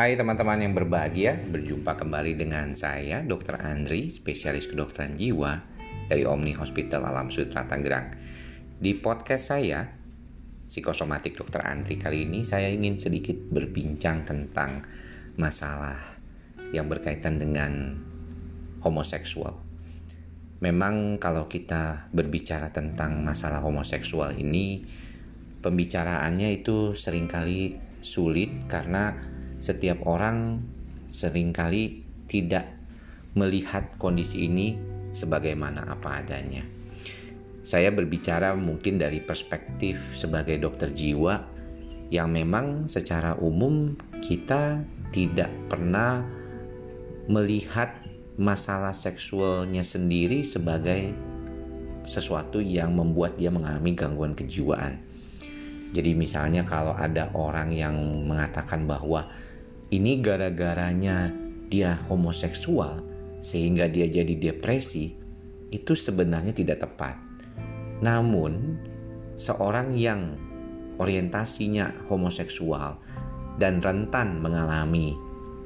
Hai teman-teman yang berbahagia, berjumpa kembali dengan saya Dr. Andri, spesialis kedokteran jiwa dari Omni Hospital Alam Sutra Tangerang. Di podcast saya, Psikosomatik Dr. Andri kali ini saya ingin sedikit berbincang tentang masalah yang berkaitan dengan homoseksual. Memang kalau kita berbicara tentang masalah homoseksual ini, pembicaraannya itu sering kali sulit karena setiap orang sering kali tidak melihat kondisi ini sebagaimana apa adanya. Saya berbicara mungkin dari perspektif sebagai dokter jiwa yang memang secara umum kita tidak pernah melihat masalah seksualnya sendiri sebagai sesuatu yang membuat dia mengalami gangguan kejiwaan. Jadi misalnya kalau ada orang yang mengatakan bahwa ini gara-garanya dia homoseksual sehingga dia jadi depresi, itu sebenarnya tidak tepat. Namun, seorang yang orientasinya homoseksual dan rentan mengalami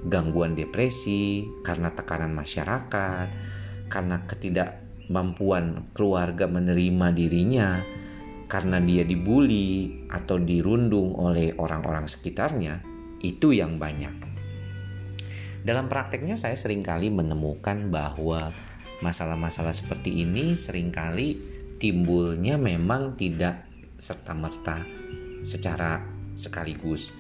gangguan depresi karena tekanan masyarakat, karena ketidakmampuan keluarga menerima dirinya, karena dia dibully atau dirundung oleh orang-orang sekitarnya, itu yang banyak. Dalam prakteknya saya sering kali menemukan bahwa masalah-masalah seperti ini sering kali timbulnya memang tidak serta-merta secara sekaligus.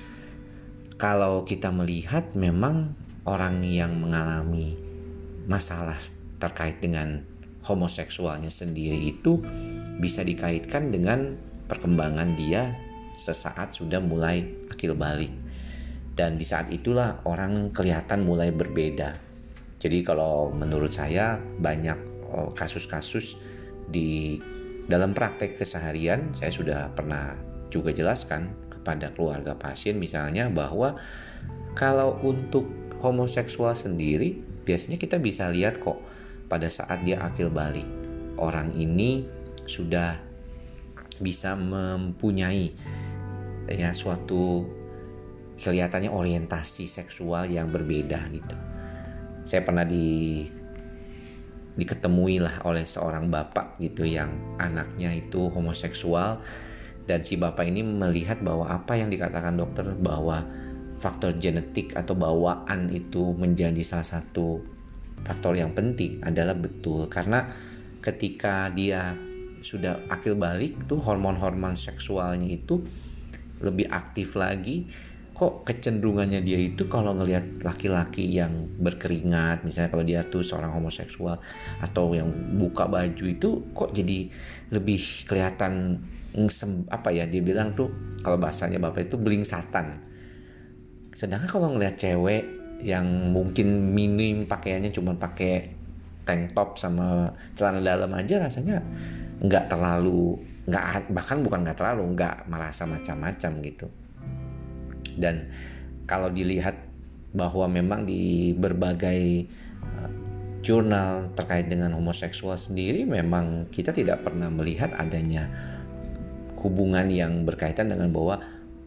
Kalau kita melihat memang orang yang mengalami masalah terkait dengan homoseksualnya sendiri itu bisa dikaitkan dengan perkembangan dia sesaat sudah mulai akil balik dan di saat itulah orang kelihatan mulai berbeda. Jadi kalau menurut saya banyak oh, kasus-kasus di dalam praktek keseharian saya sudah pernah juga jelaskan kepada keluarga pasien misalnya bahwa kalau untuk homoseksual sendiri biasanya kita bisa lihat kok pada saat dia akil balik orang ini sudah bisa mempunyai ya suatu kelihatannya orientasi seksual yang berbeda gitu. Saya pernah di diketemui lah oleh seorang bapak gitu yang anaknya itu homoseksual dan si bapak ini melihat bahwa apa yang dikatakan dokter bahwa faktor genetik atau bawaan itu menjadi salah satu faktor yang penting adalah betul karena ketika dia sudah akil balik tuh hormon-hormon seksualnya itu lebih aktif lagi kok kecenderungannya dia itu kalau ngelihat laki-laki yang berkeringat misalnya kalau dia tuh seorang homoseksual atau yang buka baju itu kok jadi lebih kelihatan apa ya dia bilang tuh kalau bahasanya bapak itu beling satan sedangkan kalau ngelihat cewek yang mungkin minim pakaiannya cuma pakai tank top sama celana dalam aja rasanya nggak terlalu nggak bahkan bukan nggak terlalu nggak merasa macam-macam gitu dan kalau dilihat bahwa memang di berbagai uh, jurnal terkait dengan homoseksual sendiri memang kita tidak pernah melihat adanya hubungan yang berkaitan dengan bahwa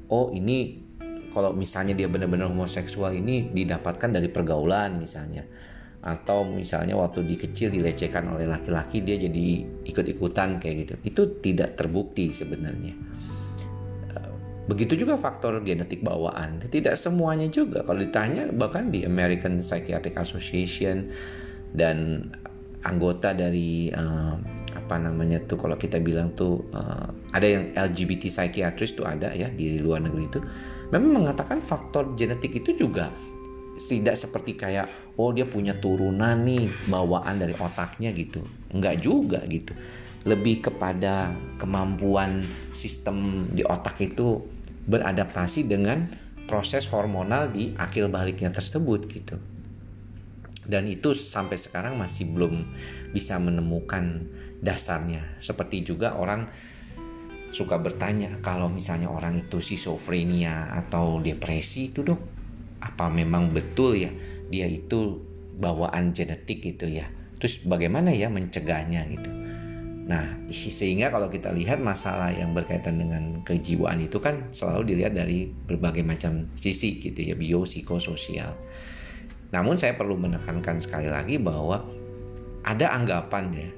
oh ini kalau misalnya dia benar-benar homoseksual ini didapatkan dari pergaulan misalnya. Atau misalnya waktu di kecil dilecehkan oleh laki-laki dia jadi ikut-ikutan kayak gitu. Itu tidak terbukti sebenarnya Begitu juga faktor genetik bawaan. Tidak semuanya juga. Kalau ditanya bahkan di American Psychiatric Association dan anggota dari uh, apa namanya tuh kalau kita bilang tuh uh, ada yang LGBT psychiatrist tuh ada ya di luar negeri itu memang mengatakan faktor genetik itu juga tidak seperti kayak oh dia punya turunan nih bawaan dari otaknya gitu enggak juga gitu lebih kepada kemampuan sistem di otak itu beradaptasi dengan proses hormonal di akil baliknya tersebut gitu. Dan itu sampai sekarang masih belum bisa menemukan dasarnya. Seperti juga orang suka bertanya kalau misalnya orang itu schizophrenia atau depresi itu dok apa memang betul ya dia itu bawaan genetik gitu ya terus bagaimana ya mencegahnya gitu Nah, sehingga kalau kita lihat masalah yang berkaitan dengan kejiwaan itu kan selalu dilihat dari berbagai macam sisi gitu ya, biopsikososial. Namun saya perlu menekankan sekali lagi bahwa ada anggapan ya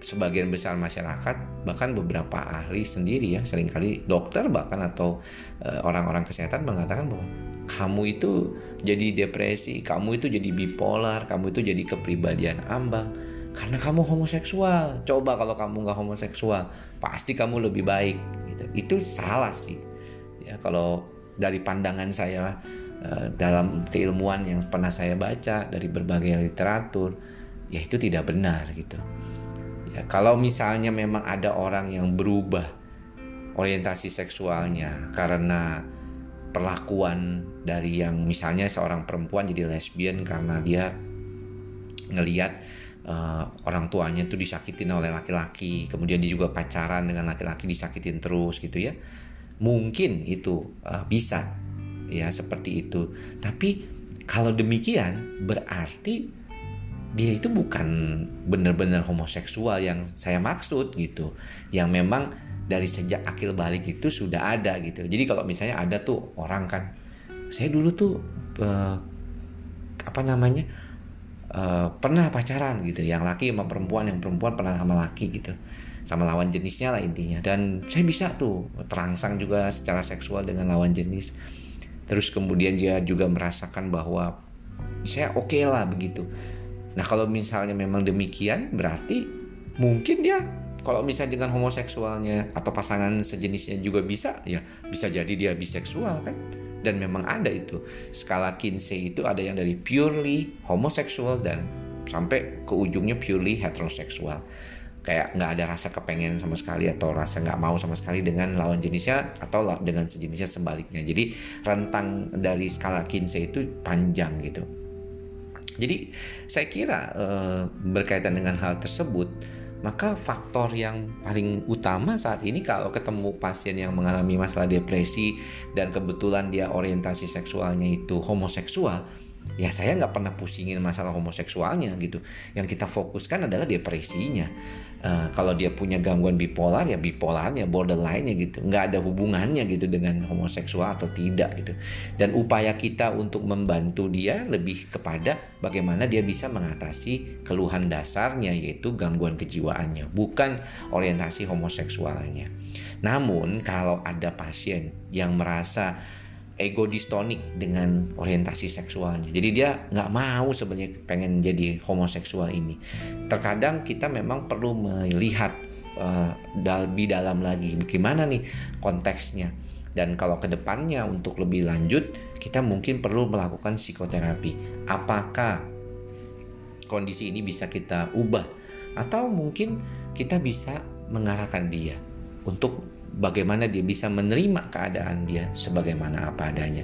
sebagian besar masyarakat bahkan beberapa ahli sendiri ya sering kali dokter bahkan atau eh, orang-orang kesehatan mengatakan bahwa kamu itu jadi depresi, kamu itu jadi bipolar, kamu itu jadi kepribadian ambang karena kamu homoseksual. Coba kalau kamu nggak homoseksual, pasti kamu lebih baik. Gitu. Itu salah sih. Ya kalau dari pandangan saya eh, dalam keilmuan yang pernah saya baca dari berbagai literatur, ya itu tidak benar gitu Ya, kalau misalnya memang ada orang yang berubah orientasi seksualnya karena perlakuan dari yang misalnya seorang perempuan jadi lesbian karena dia ngeliat uh, orang tuanya tuh disakitin oleh laki-laki, kemudian dia juga pacaran dengan laki-laki disakitin terus gitu ya. Mungkin itu uh, bisa ya seperti itu. Tapi kalau demikian berarti dia itu bukan benar-benar homoseksual yang saya maksud gitu yang memang dari sejak akil balik itu sudah ada gitu jadi kalau misalnya ada tuh orang kan saya dulu tuh uh, apa namanya uh, pernah pacaran gitu yang laki sama perempuan yang perempuan pernah sama laki gitu sama lawan jenisnya lah intinya. Dan saya bisa tuh terangsang juga secara seksual dengan lawan jenis. Terus kemudian dia juga merasakan bahwa saya oke okay lah begitu. Nah kalau misalnya memang demikian berarti mungkin dia kalau misalnya dengan homoseksualnya atau pasangan sejenisnya juga bisa ya bisa jadi dia biseksual kan dan memang ada itu. Skala Kinsey itu ada yang dari purely homoseksual dan sampai ke ujungnya purely heteroseksual kayak nggak ada rasa kepengen sama sekali atau rasa nggak mau sama sekali dengan lawan jenisnya atau dengan sejenisnya sebaliknya. Jadi rentang dari skala Kinsey itu panjang gitu. Jadi saya kira eh, berkaitan dengan hal tersebut, maka faktor yang paling utama saat ini kalau ketemu pasien yang mengalami masalah depresi dan kebetulan dia orientasi seksualnya itu homoseksual, ya saya nggak pernah pusingin masalah homoseksualnya gitu. Yang kita fokuskan adalah depresinya. Uh, kalau dia punya gangguan bipolar ya bipolarnya borderline-nya gitu. Nggak ada hubungannya gitu dengan homoseksual atau tidak gitu. Dan upaya kita untuk membantu dia lebih kepada bagaimana dia bisa mengatasi keluhan dasarnya yaitu gangguan kejiwaannya bukan orientasi homoseksualnya. Namun kalau ada pasien yang merasa ego distonik dengan orientasi seksualnya. Jadi dia nggak mau sebenarnya pengen jadi homoseksual ini. Terkadang kita memang perlu melihat uh, dalam lagi bagaimana nih konteksnya. Dan kalau ke depannya untuk lebih lanjut kita mungkin perlu melakukan psikoterapi. Apakah kondisi ini bisa kita ubah atau mungkin kita bisa mengarahkan dia untuk bagaimana dia bisa menerima keadaan dia sebagaimana apa adanya.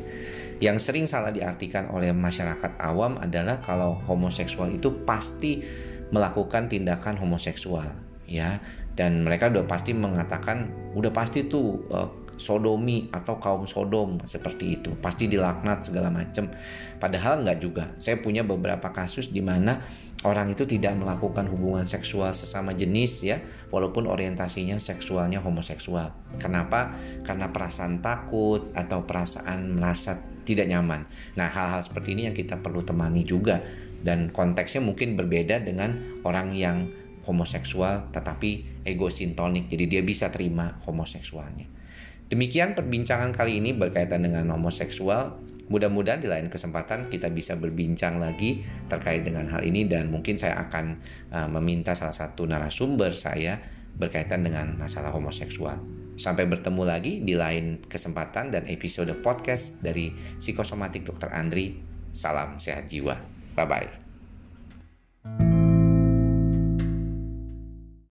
Yang sering salah diartikan oleh masyarakat awam adalah kalau homoseksual itu pasti melakukan tindakan homoseksual, ya. Dan mereka udah pasti mengatakan udah pasti tuh uh, sodomi atau kaum sodom seperti itu pasti dilaknat segala macam padahal nggak juga saya punya beberapa kasus di mana orang itu tidak melakukan hubungan seksual sesama jenis ya walaupun orientasinya seksualnya homoseksual. Kenapa? Karena perasaan takut atau perasaan merasa tidak nyaman. Nah hal-hal seperti ini yang kita perlu temani juga. Dan konteksnya mungkin berbeda dengan orang yang homoseksual tetapi ego sintonik. Jadi dia bisa terima homoseksualnya. Demikian perbincangan kali ini berkaitan dengan homoseksual Mudah-mudahan di lain kesempatan kita bisa berbincang lagi terkait dengan hal ini dan mungkin saya akan uh, meminta salah satu narasumber saya berkaitan dengan masalah homoseksual. Sampai bertemu lagi di lain kesempatan dan episode podcast dari Psikosomatik Dr. Andri. Salam sehat jiwa. Bye bye.